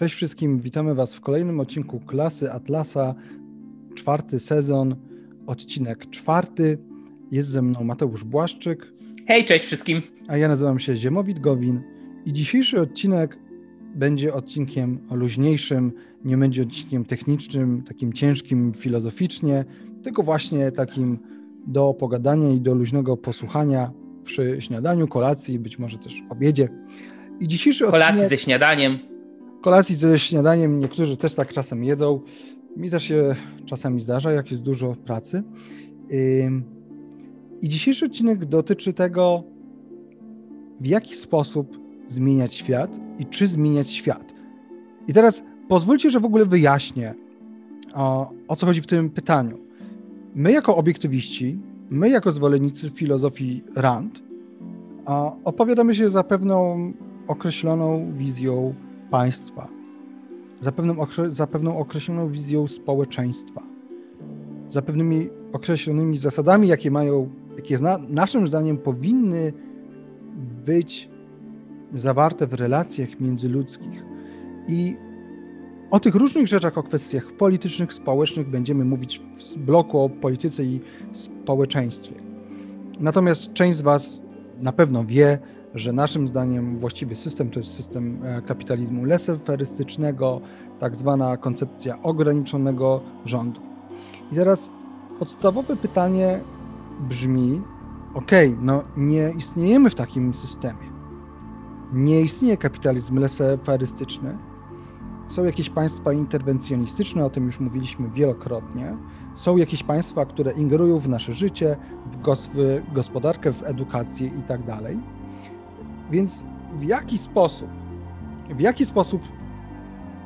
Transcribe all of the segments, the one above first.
Cześć wszystkim, witamy Was w kolejnym odcinku Klasy Atlasa, czwarty sezon, odcinek czwarty. Jest ze mną Mateusz Błaszczyk. Hej, cześć wszystkim. A ja nazywam się Ziemowit Gowin i dzisiejszy odcinek będzie odcinkiem luźniejszym, nie będzie odcinkiem technicznym, takim ciężkim filozoficznie, tylko właśnie takim do pogadania i do luźnego posłuchania przy śniadaniu, kolacji, być może też obiedzie. I dzisiejszy kolacji odcinek... ze śniadaniem kolacji ze śniadaniem niektórzy też tak czasem jedzą. Mi też się czasami zdarza, jak jest dużo pracy. I dzisiejszy odcinek dotyczy tego, w jaki sposób zmieniać świat i czy zmieniać świat. I teraz pozwólcie, że w ogóle wyjaśnię, o, o co chodzi w tym pytaniu. My, jako obiektywiści, my, jako zwolennicy filozofii Rand, opowiadamy się za pewną określoną wizją państwa, za pewną, za pewną określoną wizją społeczeństwa, za pewnymi określonymi zasadami, jakie mają, jakie na, naszym zdaniem powinny być zawarte w relacjach międzyludzkich. I o tych różnych rzeczach, o kwestiach politycznych, społecznych będziemy mówić w bloku o polityce i społeczeństwie. Natomiast część z Was na pewno wie, że naszym zdaniem właściwy system to jest system e, kapitalizmu leseferystycznego, tak zwana koncepcja ograniczonego rządu. I teraz podstawowe pytanie brzmi: OK, no nie istniejemy w takim systemie. Nie istnieje kapitalizm leseferystyczny. Są jakieś państwa interwencjonistyczne, o tym już mówiliśmy wielokrotnie. Są jakieś państwa, które ingerują w nasze życie, w gospodarkę, w edukację i tak. Więc w jaki sposób, w jaki sposób,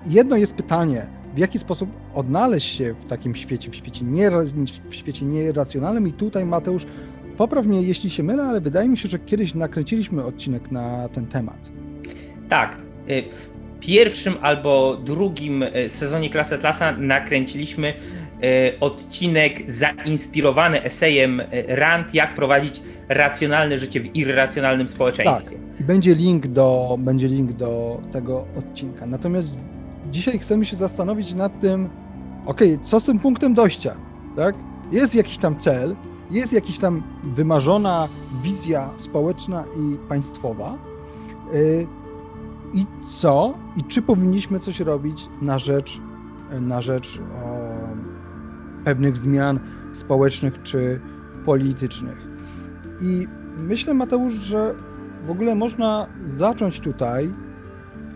jedno jest pytanie, w jaki sposób odnaleźć się w takim świecie, w świecie, nie, w świecie nieracjonalnym i tutaj Mateusz, popraw mnie jeśli się mylę, ale wydaje mi się, że kiedyś nakręciliśmy odcinek na ten temat. Tak, y, w pierwszym albo drugim y, sezonie Klasy Atlasa nakręciliśmy odcinek zainspirowany esejem Rand, jak prowadzić racjonalne życie w irracjonalnym społeczeństwie. Tak. I będzie link do, będzie link do tego odcinka. Natomiast dzisiaj chcemy się zastanowić nad tym, ok, co z tym punktem dojścia, tak? Jest jakiś tam cel, jest jakaś tam wymarzona wizja społeczna i państwowa. Yy, I co? I czy powinniśmy coś robić na rzecz, na rzecz pewnych zmian społecznych czy politycznych? I myślę, Mateusz, że w ogóle można zacząć tutaj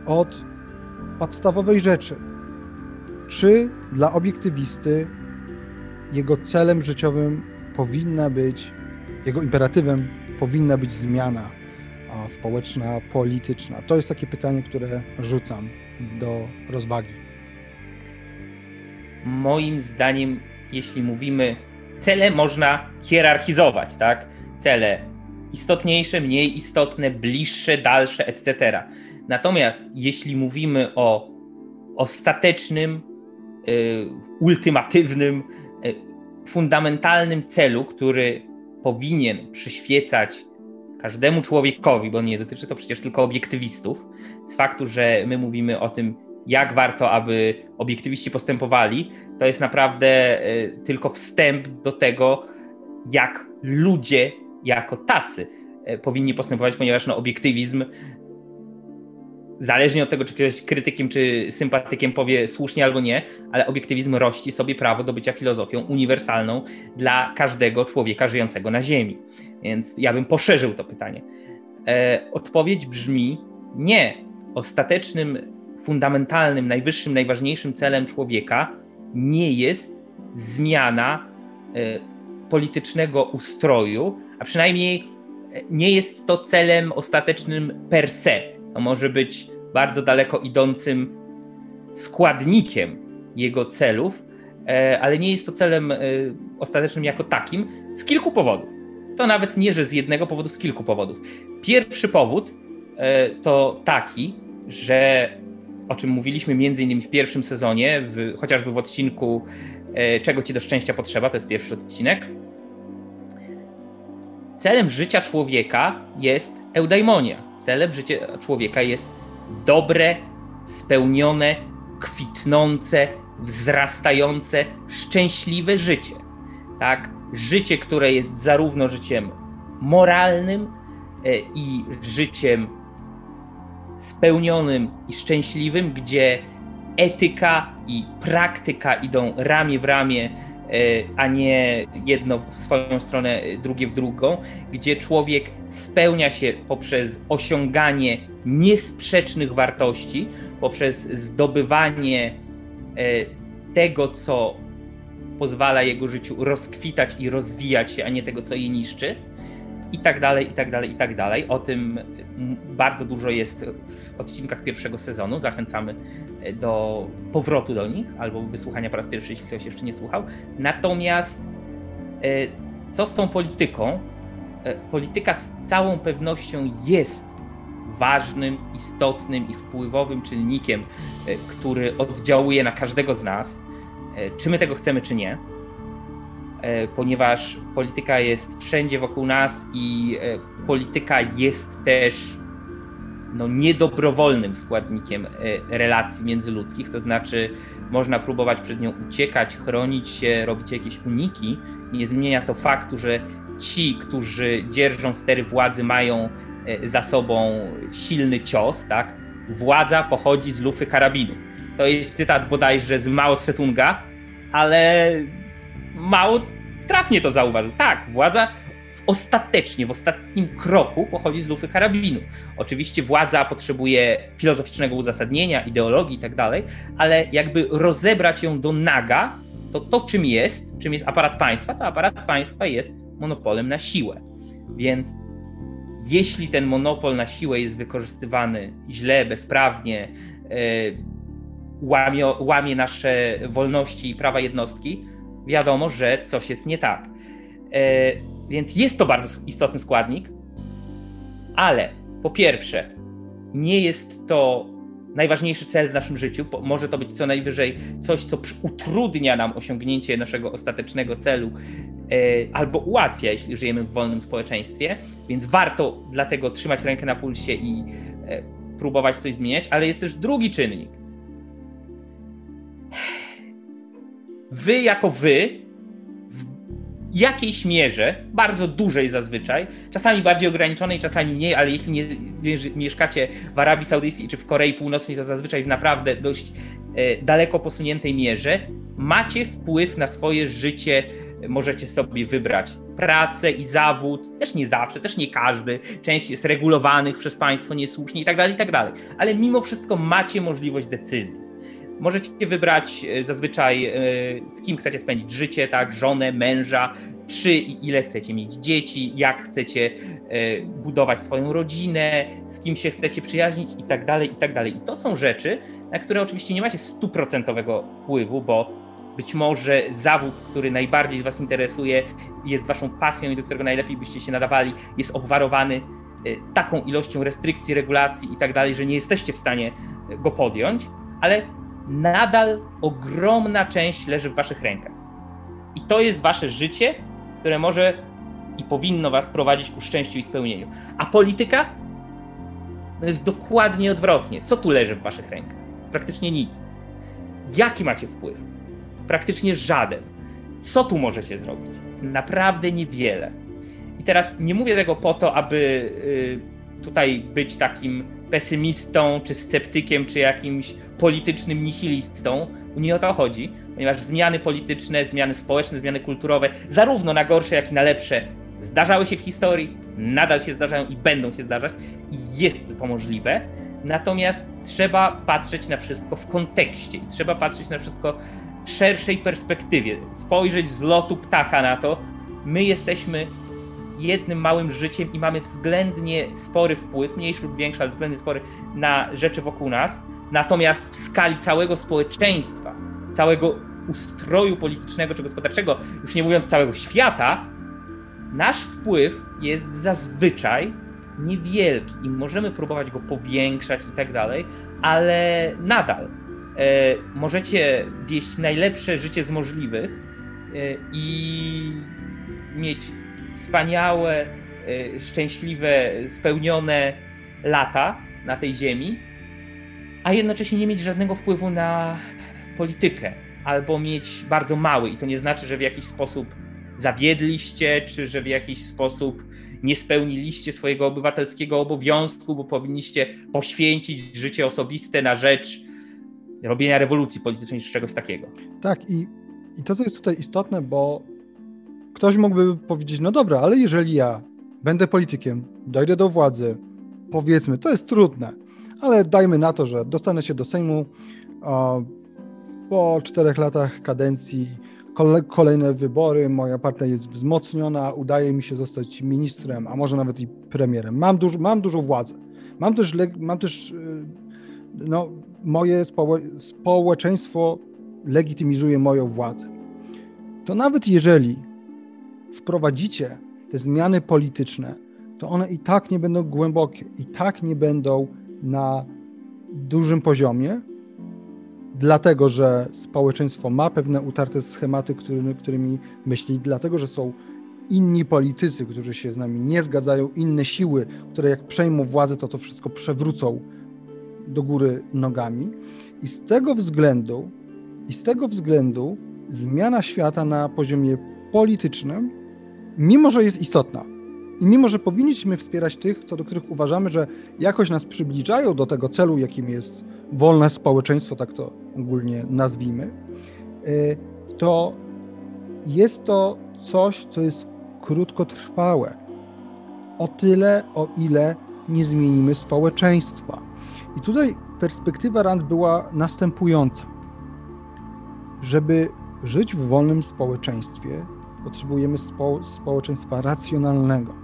od podstawowej rzeczy. Czy dla obiektywisty jego celem życiowym powinna być, jego imperatywem powinna być zmiana społeczna, polityczna? To jest takie pytanie, które rzucam do rozwagi. Moim zdaniem, jeśli mówimy, cele można hierarchizować, tak? Cele istotniejsze, mniej istotne, bliższe, dalsze, etc. Natomiast jeśli mówimy o ostatecznym, y, ultimatywnym, y, fundamentalnym celu, który powinien przyświecać każdemu człowiekowi, bo nie dotyczy to przecież tylko obiektywistów, z faktu, że my mówimy o tym, jak warto, aby obiektywiści postępowali, to jest naprawdę y, tylko wstęp do tego, jak ludzie jako tacy e, powinni postępować, ponieważ no, obiektywizm, zależnie od tego, czy ktoś krytykiem czy sympatykiem powie słusznie albo nie, ale obiektywizm rości sobie prawo do bycia filozofią uniwersalną dla każdego człowieka żyjącego na Ziemi. Więc ja bym poszerzył to pytanie. E, odpowiedź brzmi nie. Ostatecznym, fundamentalnym, najwyższym, najważniejszym celem człowieka nie jest zmiana e, politycznego ustroju, a przynajmniej e, nie jest to celem ostatecznym per se. To może być bardzo daleko idącym składnikiem jego celów, e, ale nie jest to celem ostatecznym jako takim z kilku powodów. To nawet nie, że z jednego powodu, z kilku powodów. Pierwszy powód to taki, że o czym mówiliśmy między innymi w pierwszym sezonie, w, chociażby w odcinku Czego ci do szczęścia potrzeba, to jest pierwszy odcinek, celem życia człowieka jest eudaimonia. Celem życia człowieka jest dobre spełnione, kwitnące, wzrastające, szczęśliwe życie. Tak? Życie, które jest zarówno życiem moralnym e, i życiem spełnionym i szczęśliwym, gdzie etyka i praktyka idą ramię w ramię, e, a nie jedno w swoją stronę, drugie w drugą, gdzie człowiek spełnia się poprzez osiąganie niesprzecznych wartości, poprzez zdobywanie e, tego, co pozwala jego życiu rozkwitać i rozwijać się, a nie tego, co je niszczy. I tak dalej, i tak dalej, i tak dalej. O tym bardzo dużo jest w odcinkach pierwszego sezonu. Zachęcamy e, do powrotu do nich albo wysłuchania po raz pierwszy, jeśli ktoś jeszcze nie słuchał. Natomiast e, co z tą polityką? Polityka z całą pewnością jest ważnym, istotnym i wpływowym czynnikiem, e, który oddziałuje na każdego z nas, e, czy my tego chcemy, czy nie, e, ponieważ polityka jest wszędzie wokół nas i polityka jest też no, niedobrowolnym składnikiem relacji międzyludzkich, to znaczy można próbować przed nią uciekać, chronić się, robić jakieś uniki. Nie zmienia to faktu, że ci, którzy dzierżą stery władzy, mają E, za sobą silny cios, tak? Władza pochodzi z lufy karabinu. To jest cytat bodajże z Mao Tse-tunga, ale Mao trafnie to zauważył. Tak, władza ostatecznie, w ostatnim kroku pochodzi z lufy karabinu. Oczywiście władza potrzebuje filozoficznego uzasadnienia, ideologii i tak dalej, ale jakby rozebrać ją do naga, to to czym jest, czym jest aparat państwa, to aparat państwa jest monopolem na siłę. Więc jeśli ten monopol na siłę jest wykorzystywany źle, bezprawnie, e, łamie, łamie nasze wolności i prawa jednostki, wiadomo, że coś jest nie tak. E, więc jest to bardzo istotny składnik, ale po pierwsze, nie jest to najważniejszy cel w naszym życiu. Może to być co najwyżej coś, co utrudnia nam osiągnięcie naszego ostatecznego celu e, albo ułatwia, jeśli żyjemy w wolnym społeczeństwie. Więc warto dlatego trzymać rękę na pulsie i e, próbować coś zmieniać, ale jest też drugi czynnik. Wy jako wy jakiejś mierze, bardzo dużej zazwyczaj, czasami bardziej ograniczonej, czasami mniej, ale jeśli nie, mieszkacie w Arabii Saudyjskiej czy w Korei Północnej, to zazwyczaj w naprawdę dość e, daleko posuniętej mierze, macie wpływ na swoje życie, możecie sobie wybrać pracę i zawód, też nie zawsze, też nie każdy, część jest regulowanych przez państwo niesłusznie i tak dalej, i tak dalej, ale mimo wszystko macie możliwość decyzji. Możecie wybrać e, zazwyczaj e, z kim chcecie spędzić życie, tak, żonę, męża, czy i ile chcecie mieć dzieci, jak chcecie e, budować swoją rodzinę, z kim się chcecie przyjaźnić i tak dalej, i tak dalej. I to są rzeczy, na które oczywiście nie macie stuprocentowego wpływu, bo być może zawód, który najbardziej Was interesuje, jest Waszą pasją i do którego najlepiej byście się nadawali, jest obwarowany taką ilością restrykcji, regulacji i tak dalej, że nie jesteście w stanie go podjąć, ale nadal ogromna część leży w waszych rękach. I to jest wasze życie, które może i powinno was prowadzić ku szczęściu i spełnieniu. A polityka to jest dokładnie odwrotnie. Co tu leży w waszych rękach? Praktycznie nic. Jaki macie wpływ? Praktycznie żaden. Co tu możecie zrobić? Naprawdę niewiele. I teraz nie mówię tego po to, aby y, tutaj być takim pesymistą, czy sceptykiem, czy jakimś politycznym nihilistą. Nie o to chodzi, ponieważ zmiany polityczne, zmiany społeczne, zmiany kulturowe, zarówno na gorsze, jak i na lepsze, zdarzały się w historii, nadal się zdarzają i będą się zdarzać, i jest to możliwe. Natomiast trzeba patrzeć na wszystko w kontekście i trzeba patrzeć na wszystko w szerszej perspektywie, spojrzeć z lotu ptacha na to. My jesteśmy jednym małym życiem i mamy względnie spory wpływ, mniejszy lub większy, ale względnie spory na rzeczy wokół nas. Natomiast w skali całego społeczeństwa, całego ustroju politycznego czy gospodarczego, już nie mówiąc całego świata, nasz wpływ jest zazwyczaj niewielki i możemy próbować go powiększać i tak dalej, ale nadal e, możecie wieść najlepsze życie z możliwych e, i mieć wspaniałe, e, szczęśliwe, spełnione lata na tej ziemi, a jednocześnie nie mieć żadnego wpływu na politykę, albo mieć bardzo mały. I to nie znaczy, że w jakiś sposób zawiedliście, czy że w jakiś sposób nie spełniliście swojego obywatelskiego obowiązku, bo powinniście poświęcić życie osobiste na rzecz robienia rewolucji politycznej czy czegoś takiego. Tak, i, i to, co jest tutaj istotne, bo ktoś mógłby powiedzieć, no dobra, ale jeżeli ja będę politykiem, dojdę do władzy, powiedzmy, to jest trudne, ale dajmy na to, że dostanę się do Sejmu o, po czterech latach kadencji, kolejne wybory, moja partia jest wzmocniona, udaje mi się zostać ministrem, a może nawet i premierem. Mam, duż, mam dużą władzę. Mam też, mam też y, no, moje społeczeństwo legitymizuje moją władzę. To nawet jeżeli wprowadzicie te zmiany polityczne, to one i tak nie będą głębokie, i tak nie będą na dużym poziomie, dlatego że społeczeństwo ma pewne utarte schematy, którymi, myśli, dlatego że są inni politycy, którzy się z nami nie zgadzają, inne siły, które jak przejmą władzę, to to wszystko przewrócą do góry nogami. I z tego względu, i z tego względu zmiana świata na poziomie politycznym, mimo że jest istotna, i mimo, że powinniśmy wspierać tych, co do których uważamy, że jakoś nas przybliżają do tego celu, jakim jest wolne społeczeństwo, tak to ogólnie nazwijmy, y, to jest to coś, co jest krótkotrwałe. O tyle, o ile nie zmienimy społeczeństwa. I tutaj perspektywa Rand była następująca. Żeby żyć w wolnym społeczeństwie, potrzebujemy spo społeczeństwa racjonalnego.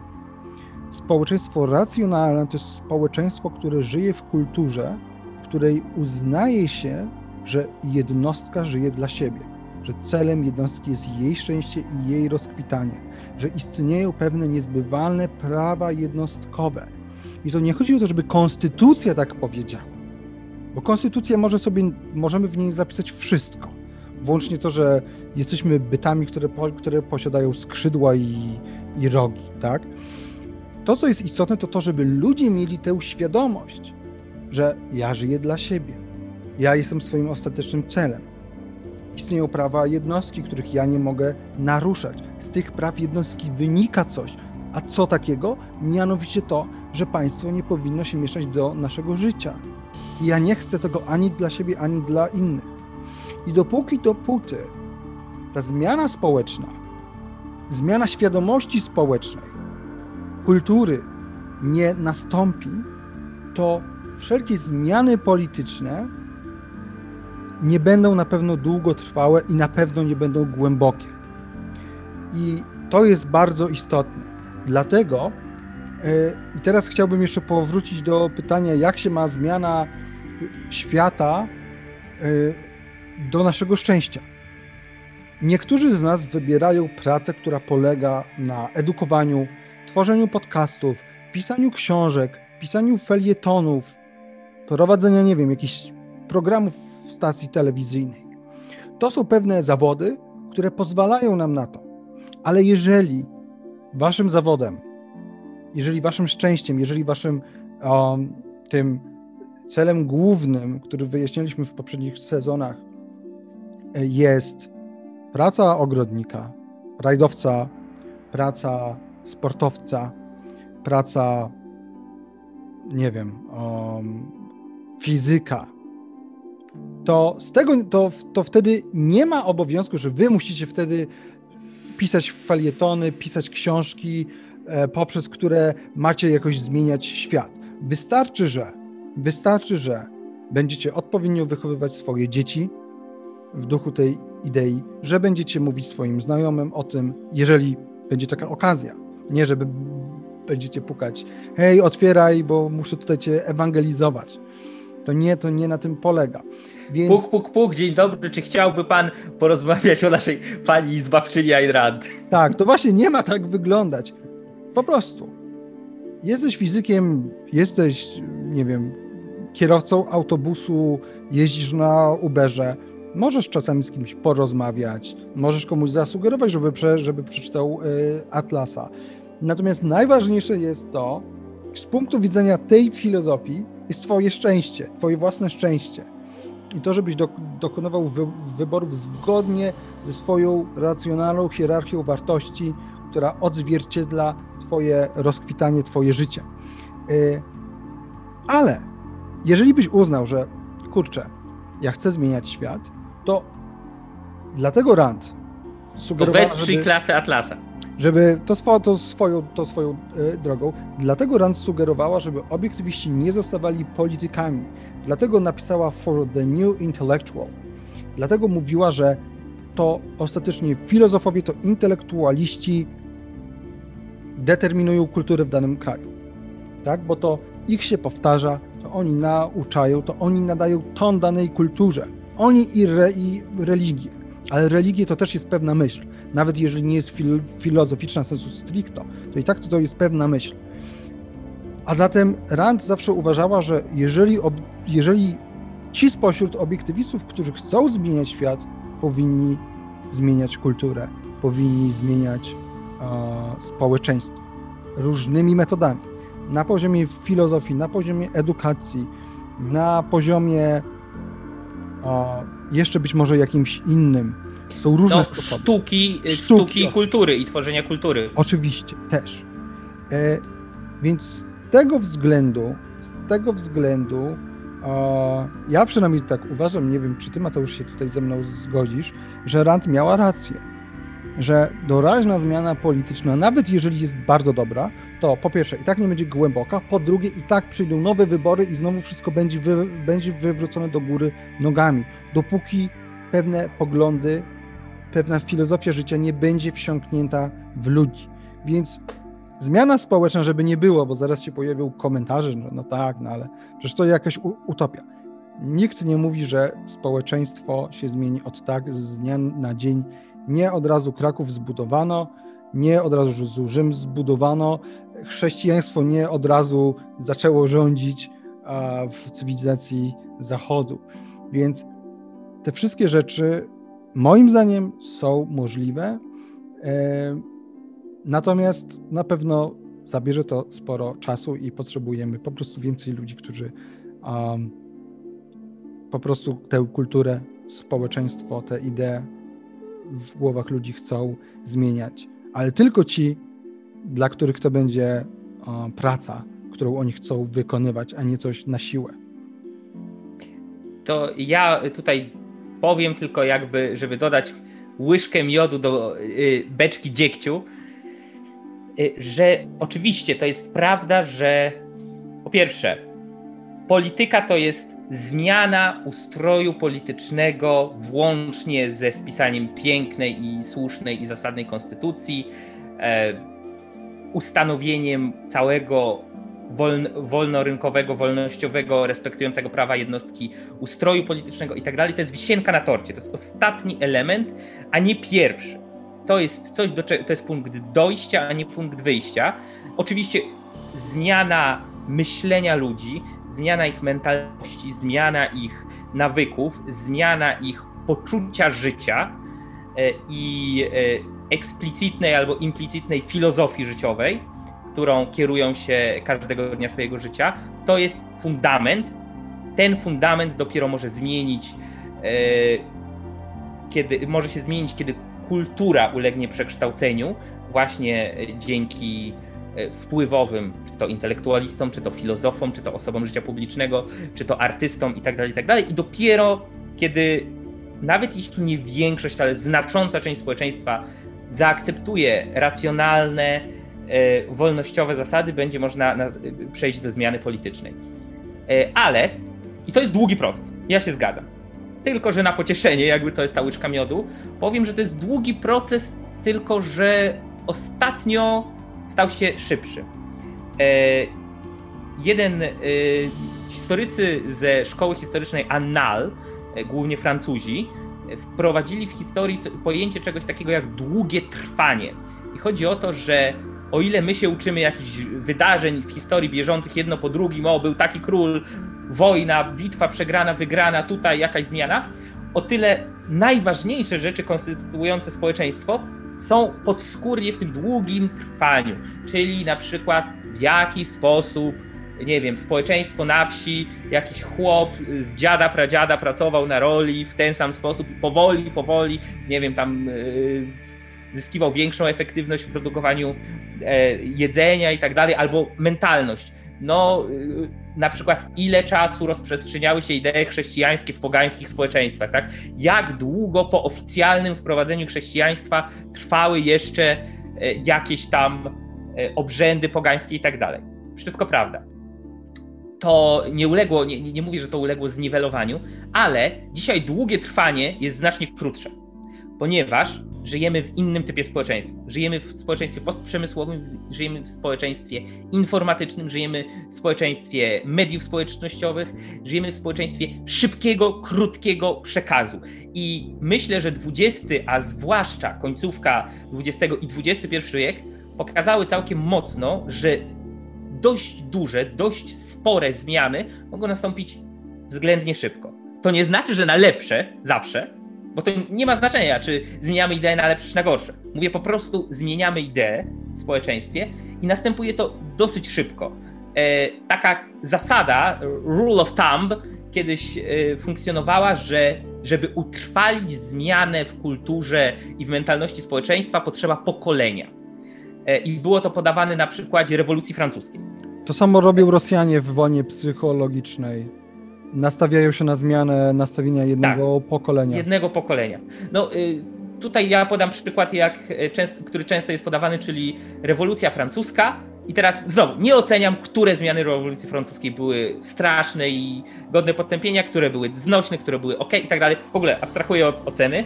Społeczeństwo racjonalne to jest społeczeństwo, które żyje w kulturze, której uznaje się, że jednostka żyje dla siebie, że celem jednostki jest jej szczęście i jej rozkwitanie, że istnieją pewne niezbywalne prawa jednostkowe. I to nie chodzi o to, żeby konstytucja tak powiedziała, bo konstytucja może sobie, możemy w niej zapisać wszystko. Włącznie to, że jesteśmy bytami, które, które posiadają skrzydła i, i rogi, tak? To, co jest istotne, to to, żeby ludzie mieli tę świadomość, że ja żyję dla siebie. Ja jestem swoim ostatecznym celem. Istnieją prawa jednostki, których ja nie mogę naruszać. Z tych praw jednostki wynika coś. A co takiego? Mianowicie to, że państwo nie powinno się mieszać do naszego życia. I ja nie chcę tego ani dla siebie, ani dla innych. I dopóki, dopóty ta zmiana społeczna, zmiana świadomości społecznej, kultury nie nastąpi, to wszelkie zmiany polityczne nie będą na pewno długotrwałe i na pewno nie będą głębokie. I to jest bardzo istotne. Dlatego, yy, i teraz chciałbym jeszcze powrócić do pytania, jak się ma zmiana świata yy, do naszego szczęścia. Niektórzy z nas wybierają pracę, która polega na edukowaniu, tworzeniu podcastów, pisaniu książek, pisaniu felietonów, prowadzenia, nie wiem, jakichś programów w stacji telewizyjnej. To są pewne zawody, które pozwalają nam na to. Ale jeżeli waszym zawodem, jeżeli waszym szczęściem, jeżeli waszym um, tym celem głównym, który wyjaśniliśmy w poprzednich sezonach, jest praca ogrodnika, rajdowca, praca sportowca, praca, nie wiem, um, fizyka, to z tego to, to wtedy nie ma obowiązku, że wy musicie wtedy pisać falietony, pisać książki, e, poprzez które macie jakoś zmieniać świat. Wystarczy, że wystarczy, że będziecie odpowiednio wychowywać swoje dzieci w duchu tej idei, że będziecie mówić swoim znajomym o tym, jeżeli będzie taka okazja. Nie, żeby będziecie pukać, hej, otwieraj, bo muszę tutaj cię ewangelizować. To nie, to nie na tym polega. Więc... Puk, puk, puk, dzień dobry, czy chciałby pan porozmawiać o naszej pani zbawczyni Ayn? Tak, to właśnie nie ma tak wyglądać. Po prostu. Jesteś fizykiem, jesteś, nie wiem, kierowcą autobusu, jeździsz na Uberze, możesz czasami z kimś porozmawiać, możesz komuś zasugerować, żeby, prze, żeby przeczytał y, Atlasa. Natomiast najważniejsze jest to, z punktu widzenia tej filozofii, jest twoje szczęście, twoje własne szczęście. I to, żebyś do, dokonywał wy, wyborów zgodnie ze swoją racjonalną hierarchią wartości, która odzwierciedla twoje rozkwitanie, twoje życie. Y, ale jeżeli byś uznał, że kurczę, ja chcę zmieniać świat, to dlatego Rand sugerowała, to wesprzyj żeby, klasę Atlasa. Żeby to, swo, to swoją, to swoją y, drogą. Dlatego Rand sugerowała, żeby obiektywiści nie zostawali politykami. Dlatego napisała For the New Intellectual. Dlatego mówiła, że to ostatecznie filozofowie, to intelektualiści determinują kulturę w danym kraju. Tak? Bo to ich się powtarza, to oni nauczają, to oni nadają ton danej kulturze. Oni i, re, i religię. Ale religia to też jest pewna myśl. Nawet jeżeli nie jest fil, filozoficzna sensu stricto, to i tak to, to jest pewna myśl. A zatem Rand zawsze uważała, że jeżeli, ob, jeżeli ci spośród obiektywistów, którzy chcą zmieniać świat, powinni zmieniać kulturę, powinni zmieniać e, społeczeństwo różnymi metodami na poziomie filozofii, na poziomie edukacji, na poziomie o, jeszcze być może jakimś innym. Są różne no, sposoby. Sztuki, sztuki, sztuki kultury i tworzenia kultury. Oczywiście, też. E, więc z tego względu, z tego względu e, ja przynajmniej tak uważam, nie wiem, czy ty Mateusz się tutaj ze mną zgodzisz, że Rand miała rację że doraźna zmiana polityczna, nawet jeżeli jest bardzo dobra, to po pierwsze i tak nie będzie głęboka, po drugie i tak przyjdą nowe wybory i znowu wszystko będzie, wy, będzie wywrócone do góry nogami, dopóki pewne poglądy, pewna filozofia życia nie będzie wsiąknięta w ludzi. Więc zmiana społeczna, żeby nie było, bo zaraz się pojawią komentarze, no, no tak, no ale przecież to jakaś utopia. Nikt nie mówi, że społeczeństwo się zmieni od tak z dnia na dzień nie od razu Kraków zbudowano, nie od razu Rzym zbudowano, chrześcijaństwo nie od razu zaczęło rządzić w cywilizacji Zachodu. Więc te wszystkie rzeczy moim zdaniem są możliwe. E, natomiast na pewno zabierze to sporo czasu i potrzebujemy po prostu więcej ludzi, którzy po prostu tę kulturę, społeczeństwo, te idee w głowach ludzi chcą zmieniać, ale tylko ci, dla których to będzie o, praca, którą oni chcą wykonywać, a nie coś na siłę. To ja tutaj powiem tylko jakby, żeby dodać łyżkę miodu do y, beczki dziegciu, y, że oczywiście to jest prawda, że po pierwsze, polityka to jest zmiana ustroju politycznego włącznie ze spisaniem pięknej i słusznej i zasadnej konstytucji, e, ustanowieniem całego woln, wolnorynkowego, wolnościowego, respektującego prawa jednostki ustroju politycznego i tak dalej. To jest wisienka na torcie, to jest ostatni element, a nie pierwszy. To jest coś, do, to jest punkt dojścia, a nie punkt wyjścia. Oczywiście zmiana myślenia ludzi, zmiana ich mentalności, zmiana ich nawyków, zmiana ich poczucia życia e, i e, eksplicitnej albo implicitnej filozofii życiowej, którą kierują się każdego dnia swojego życia, to jest fundament. Ten fundament dopiero może zmienić, e, kiedy może się zmienić, kiedy kultura ulegnie przekształceniu, właśnie dzięki wpływowym czy to intelektualistom, czy to filozofom, czy to osobom życia publicznego, czy to artystom i tak dalej, i tak. I dopiero kiedy nawet jeśli nie większość, ale znacząca część społeczeństwa zaakceptuje racjonalne, e, wolnościowe zasady, będzie można na, przejść do zmiany politycznej. E, ale, i to jest długi proces, ja się zgadzam. Tylko, że na pocieszenie, jakby to jest ta łyczka miodu, powiem, że to jest długi proces, tylko że ostatnio stał się szybszy. E, jeden historycy ze szkoły historycznej Annal, głównie Francuzi, wprowadzili w historii pojęcie czegoś takiego jak długie trwanie. I chodzi o to, że o ile my się uczymy jakichś wydarzeń w historii bieżących jedno po drugim, o był taki król, wojna, bitwa przegrana, wygrana, tutaj jakaś zmiana, o tyle najważniejsze rzeczy konstytuujące społeczeństwo są podskórnie w tym długim trwaniu, czyli na przykład w jaki sposób nie wiem, społeczeństwo na wsi, jakiś chłop z dziada, pradziada pracował na roli w ten sam sposób powoli, powoli, nie wiem, tam yy, zyskiwał większą efektywność w produkowaniu e, jedzenia i tak dalej, albo mentalność. No, yy, na przykład ile czasu rozprzestrzeniały się idee chrześcijańskie w pogańskich społeczeństwach, tak? Jak długo po oficjalnym wprowadzeniu chrześcijaństwa trwały jeszcze e, jakieś tam e, obrzędy pogańskie i tak dalej. Wszystko prawda. To nie uległo, nie, nie mówię, że to uległo zniwelowaniu, ale dzisiaj długie trwanie jest znacznie krótsze, ponieważ żyjemy w innym typie społeczeństwa. Żyjemy w społeczeństwie postprzemysłowym, żyjemy w społeczeństwie informatycznym, żyjemy w społeczeństwie mediów społecznościowych, żyjemy w społeczeństwie szybkiego, krótkiego przekazu. I myślę, że XX, a zwłaszcza końcówka XX i XXI wiek pokazały całkiem mocno, że dość duże, dość spore zmiany mogą nastąpić względnie szybko. To nie znaczy, że na lepsze zawsze, bo to nie ma znaczenia, czy zmieniamy ideę na lepsze czy na gorsze. Mówię po prostu, zmieniamy ideę w społeczeństwie i następuje to dosyć szybko. E, taka zasada, rule of thumb, kiedyś e, funkcjonowała, że żeby utrwalić zmianę w kulturze i w mentalności społeczeństwa, potrzeba pokolenia. E, I było to podawane na przykładzie rewolucji francuskiej. To samo robią Rosjanie w wojnie psychologicznej nastawiają się na zmianę nastawienia jednego tak, pokolenia. Jednego pokolenia. No, y, tutaj ja podam przykład, jak y, który często jest podawany, czyli rewolucja francuska. I teraz znowu, nie oceniam, które zmiany rewolucji francuskiej były straszne i godne potępienia, które były znośne, które były ok i tak dalej. W ogóle abstrahuję od oceny.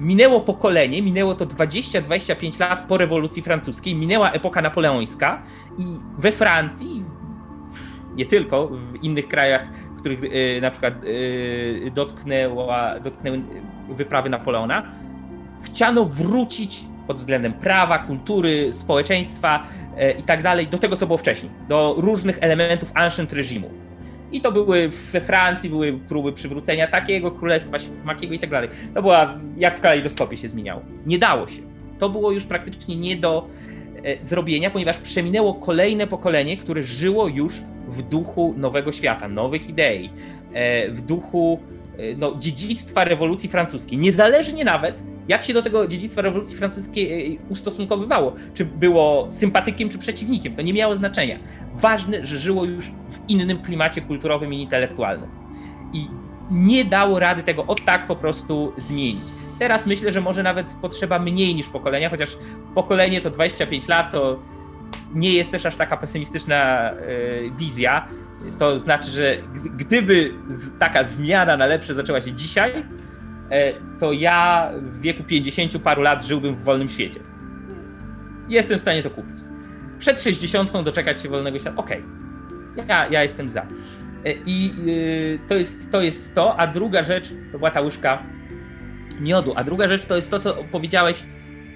Minęło pokolenie, minęło to 20-25 lat po rewolucji francuskiej, minęła epoka napoleońska i we Francji, nie tylko, w innych krajach, których y, na przykład y, dotknęła, dotknęły wyprawy Napoleona, chciano wrócić pod względem prawa, kultury, społeczeństwa y, i tak dalej do tego, co było wcześniej, do różnych elementów ancient reżimu. I to były we Francji, były próby przywrócenia takiego królestwa makiego i tak dalej. To była, jak w kalejdoskopie się zmieniało. Nie dało się. To było już praktycznie nie do zrobienia, ponieważ przeminęło kolejne pokolenie, które żyło już w duchu nowego świata, nowych idei, e, w duchu e, no, dziedzictwa rewolucji francuskiej. Niezależnie nawet, jak się do tego dziedzictwa rewolucji francuskiej e, ustosunkowywało, czy było sympatykiem, czy przeciwnikiem, to nie miało znaczenia. Ważne, że żyło już w innym klimacie kulturowym i intelektualnym. I nie dało rady tego od tak po prostu zmienić. Teraz myślę, że może nawet potrzeba mniej niż pokolenia, chociaż pokolenie to 25 lat, to nie jest też aż taka pesymistyczna e, wizja. To znaczy, że gdyby taka zmiana na lepsze zaczęła się dzisiaj, e, to ja w wieku 50 paru lat żyłbym w wolnym świecie. Jestem w stanie to kupić. Przed 60 doczekać się wolnego świata. Okej, okay. ja, ja jestem za. E, I to jest, to jest to, a druga rzecz to była ta łyżka miodu, a druga rzecz to jest to, co powiedziałeś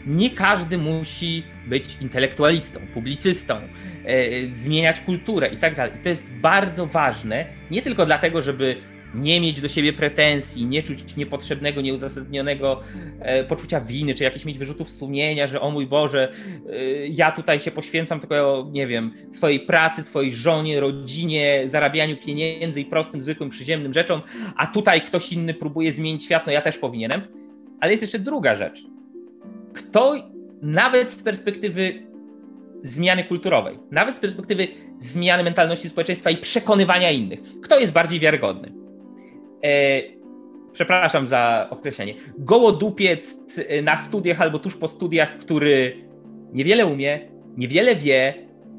nie każdy musi być intelektualistą, publicystą, e, zmieniać kulturę i tak dalej. To jest bardzo ważne, nie tylko dlatego, żeby nie mieć do siebie pretensji, nie czuć niepotrzebnego, nieuzasadnionego e, poczucia winy, czy jakichś mieć wyrzutów sumienia, że o mój Boże, e, ja tutaj się poświęcam tylko, nie wiem, swojej pracy, swojej żonie, rodzinie, zarabianiu pieniędzy i prostym, zwykłym, przyziemnym rzeczom, a tutaj ktoś inny próbuje zmienić świat, no ja też powinienem. Ale jest jeszcze druga rzecz kto nawet z perspektywy zmiany kulturowej, nawet z perspektywy zmiany mentalności społeczeństwa i przekonywania innych, kto jest bardziej wiarygodny? E, przepraszam za określenie. Gołodupiec na studiach albo tuż po studiach, który niewiele umie, niewiele wie,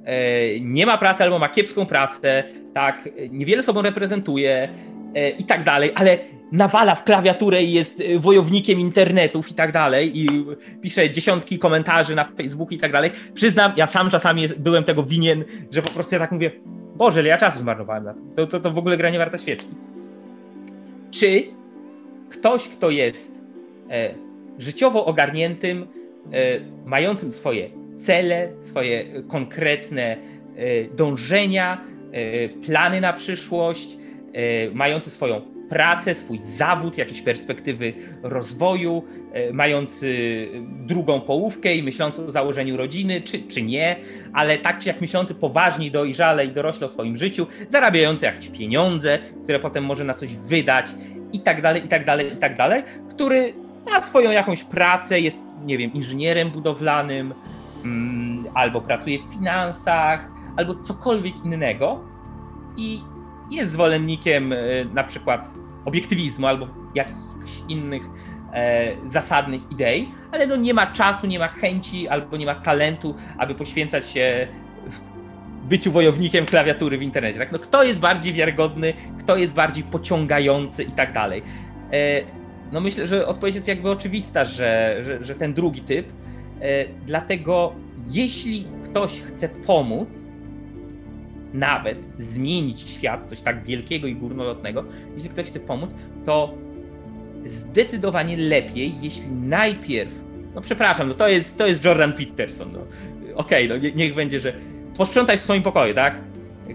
e, nie ma pracy albo ma kiepską pracę, tak, niewiele sobą reprezentuje e, i tak dalej, ale nawala w klawiaturę i jest wojownikiem internetów i tak dalej i pisze dziesiątki komentarzy na Facebooku i tak dalej. Przyznam, ja sam czasami byłem tego winien, że po prostu ja tak mówię, Boże, ile ja czasu zmarnowałem na to. To, to, to w ogóle gra nie warta świeczki. Czy ktoś, kto jest e, życiowo ogarniętym, e, mającym swoje cele, swoje konkretne e, dążenia, e, plany na przyszłość, e, mający swoją pracę, swój zawód, jakieś perspektywy rozwoju, e, mający drugą połówkę i myślący o założeniu rodziny, czy, czy nie, ale tak czy jak myślący poważnie, dojrzale i dorośle o swoim życiu, zarabiający jakieś pieniądze, które potem może na coś wydać i tak dalej, i tak dalej, i tak dalej, który ma swoją jakąś pracę, jest, nie wiem, inżynierem budowlanym, mm, albo pracuje w finansach, albo cokolwiek innego i jest zwolennikiem e, na przykład obiektywizmu albo jakichś innych e, zasadnych idei, ale no nie ma czasu, nie ma chęci albo nie ma talentu, aby poświęcać się byciu wojownikiem klawiatury w internecie. Tak? No, kto jest bardziej wiarygodny, kto jest bardziej pociągający i tak dalej. E, no myślę, że odpowiedź jest jakby oczywista, że, że, że ten drugi typ. Dlatego jeśli ktoś chce pomóc, nawet zmienić świat, coś tak wielkiego i górnolotnego, jeśli ktoś chce pomóc, to zdecydowanie lepiej, jeśli najpierw, no przepraszam, no to jest, to jest Jordan Peterson, no. okej, okay, no niech będzie, że posprzątaj w swoim pokoju, tak?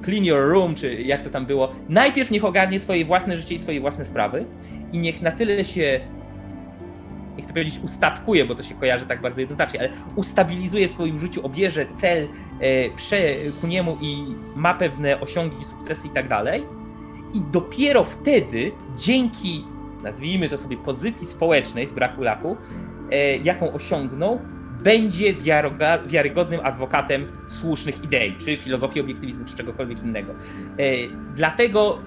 Clean your room, czy jak to tam było. Najpierw niech ogarnie swoje własne życie i swoje własne sprawy i niech na tyle się nie chcę powiedzieć ustatkuje, bo to się kojarzy tak bardzo jednoznacznie, ale ustabilizuje w swoim życiu, obierze cel e, ku niemu i ma pewne osiągi, sukcesy i tak dalej. I dopiero wtedy, dzięki, nazwijmy to sobie, pozycji społecznej z braku laku, e, jaką osiągnął, będzie wiarygodnym adwokatem słusznych idei, czy filozofii obiektywizmu, czy czegokolwiek innego. E, dlatego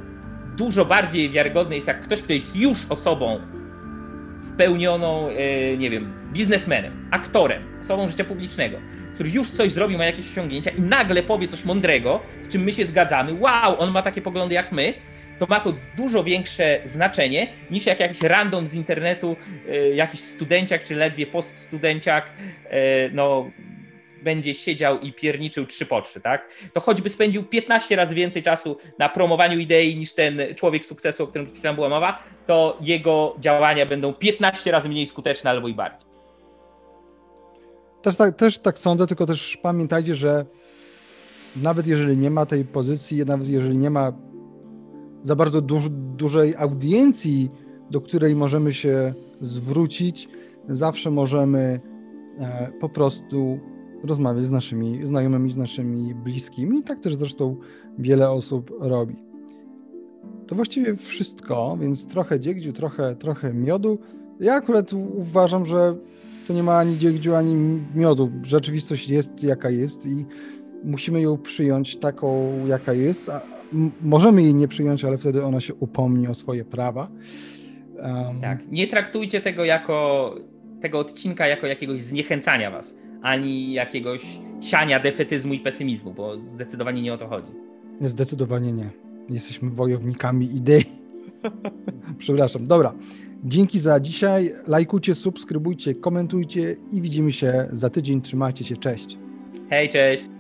dużo bardziej wiarygodny jest jak ktoś, kto jest już osobą spełnioną, e, nie wiem, biznesmenem, aktorem, osobą życia publicznego, który już coś zrobił, ma jakieś osiągnięcia i nagle powie coś mądrego, z czym my się zgadzamy, wow, on ma takie poglądy jak my, to ma to dużo większe znaczenie niż jak jakiś random z internetu, e, jakiś studenciak czy ledwie poststudenciak, e, no będzie siedział i pierniczył trzy po trzy, tak? To choćby spędził 15 razy więcej czasu na promowaniu idei niż ten człowiek sukcesu, o którym przed chwilą była mowa, to jego działania będą 15 razy mniej skuteczne albo i bardziej. Też tak, też tak sądzę, tylko też pamiętajcie, że nawet jeżeli nie ma tej pozycji, nawet jeżeli nie ma za bardzo duż, dużej audiencji, do której możemy się zwrócić, zawsze możemy e, po prostu rozmawiać z naszymi znajomymi, z naszymi bliskimi. I tak też zresztą wiele osób robi. To właściwie wszystko, więc trochę dziegdziu, trochę, trochę miodu. Ja akurat uważam, że to nie ma ani dziegdziu, ani miodu. Rzeczywistość jest jaka jest i musimy ją przyjąć taką, jaka jest. A możemy jej nie przyjąć, ale wtedy ona się upomni o swoje prawa. Um... Tak. Nie traktujcie tego jako tego odcinka jako jakiegoś zniechęcania was ani jakiegoś siania defetyzmu i pesymizmu, bo zdecydowanie nie o to chodzi. Zdecydowanie nie. Jesteśmy wojownikami idei. Przepraszam. Dobra. Dzięki za dzisiaj. Lajkujcie, subskrybujcie, komentujcie i widzimy się za tydzień. Trzymajcie się. Cześć. Hej, cześć.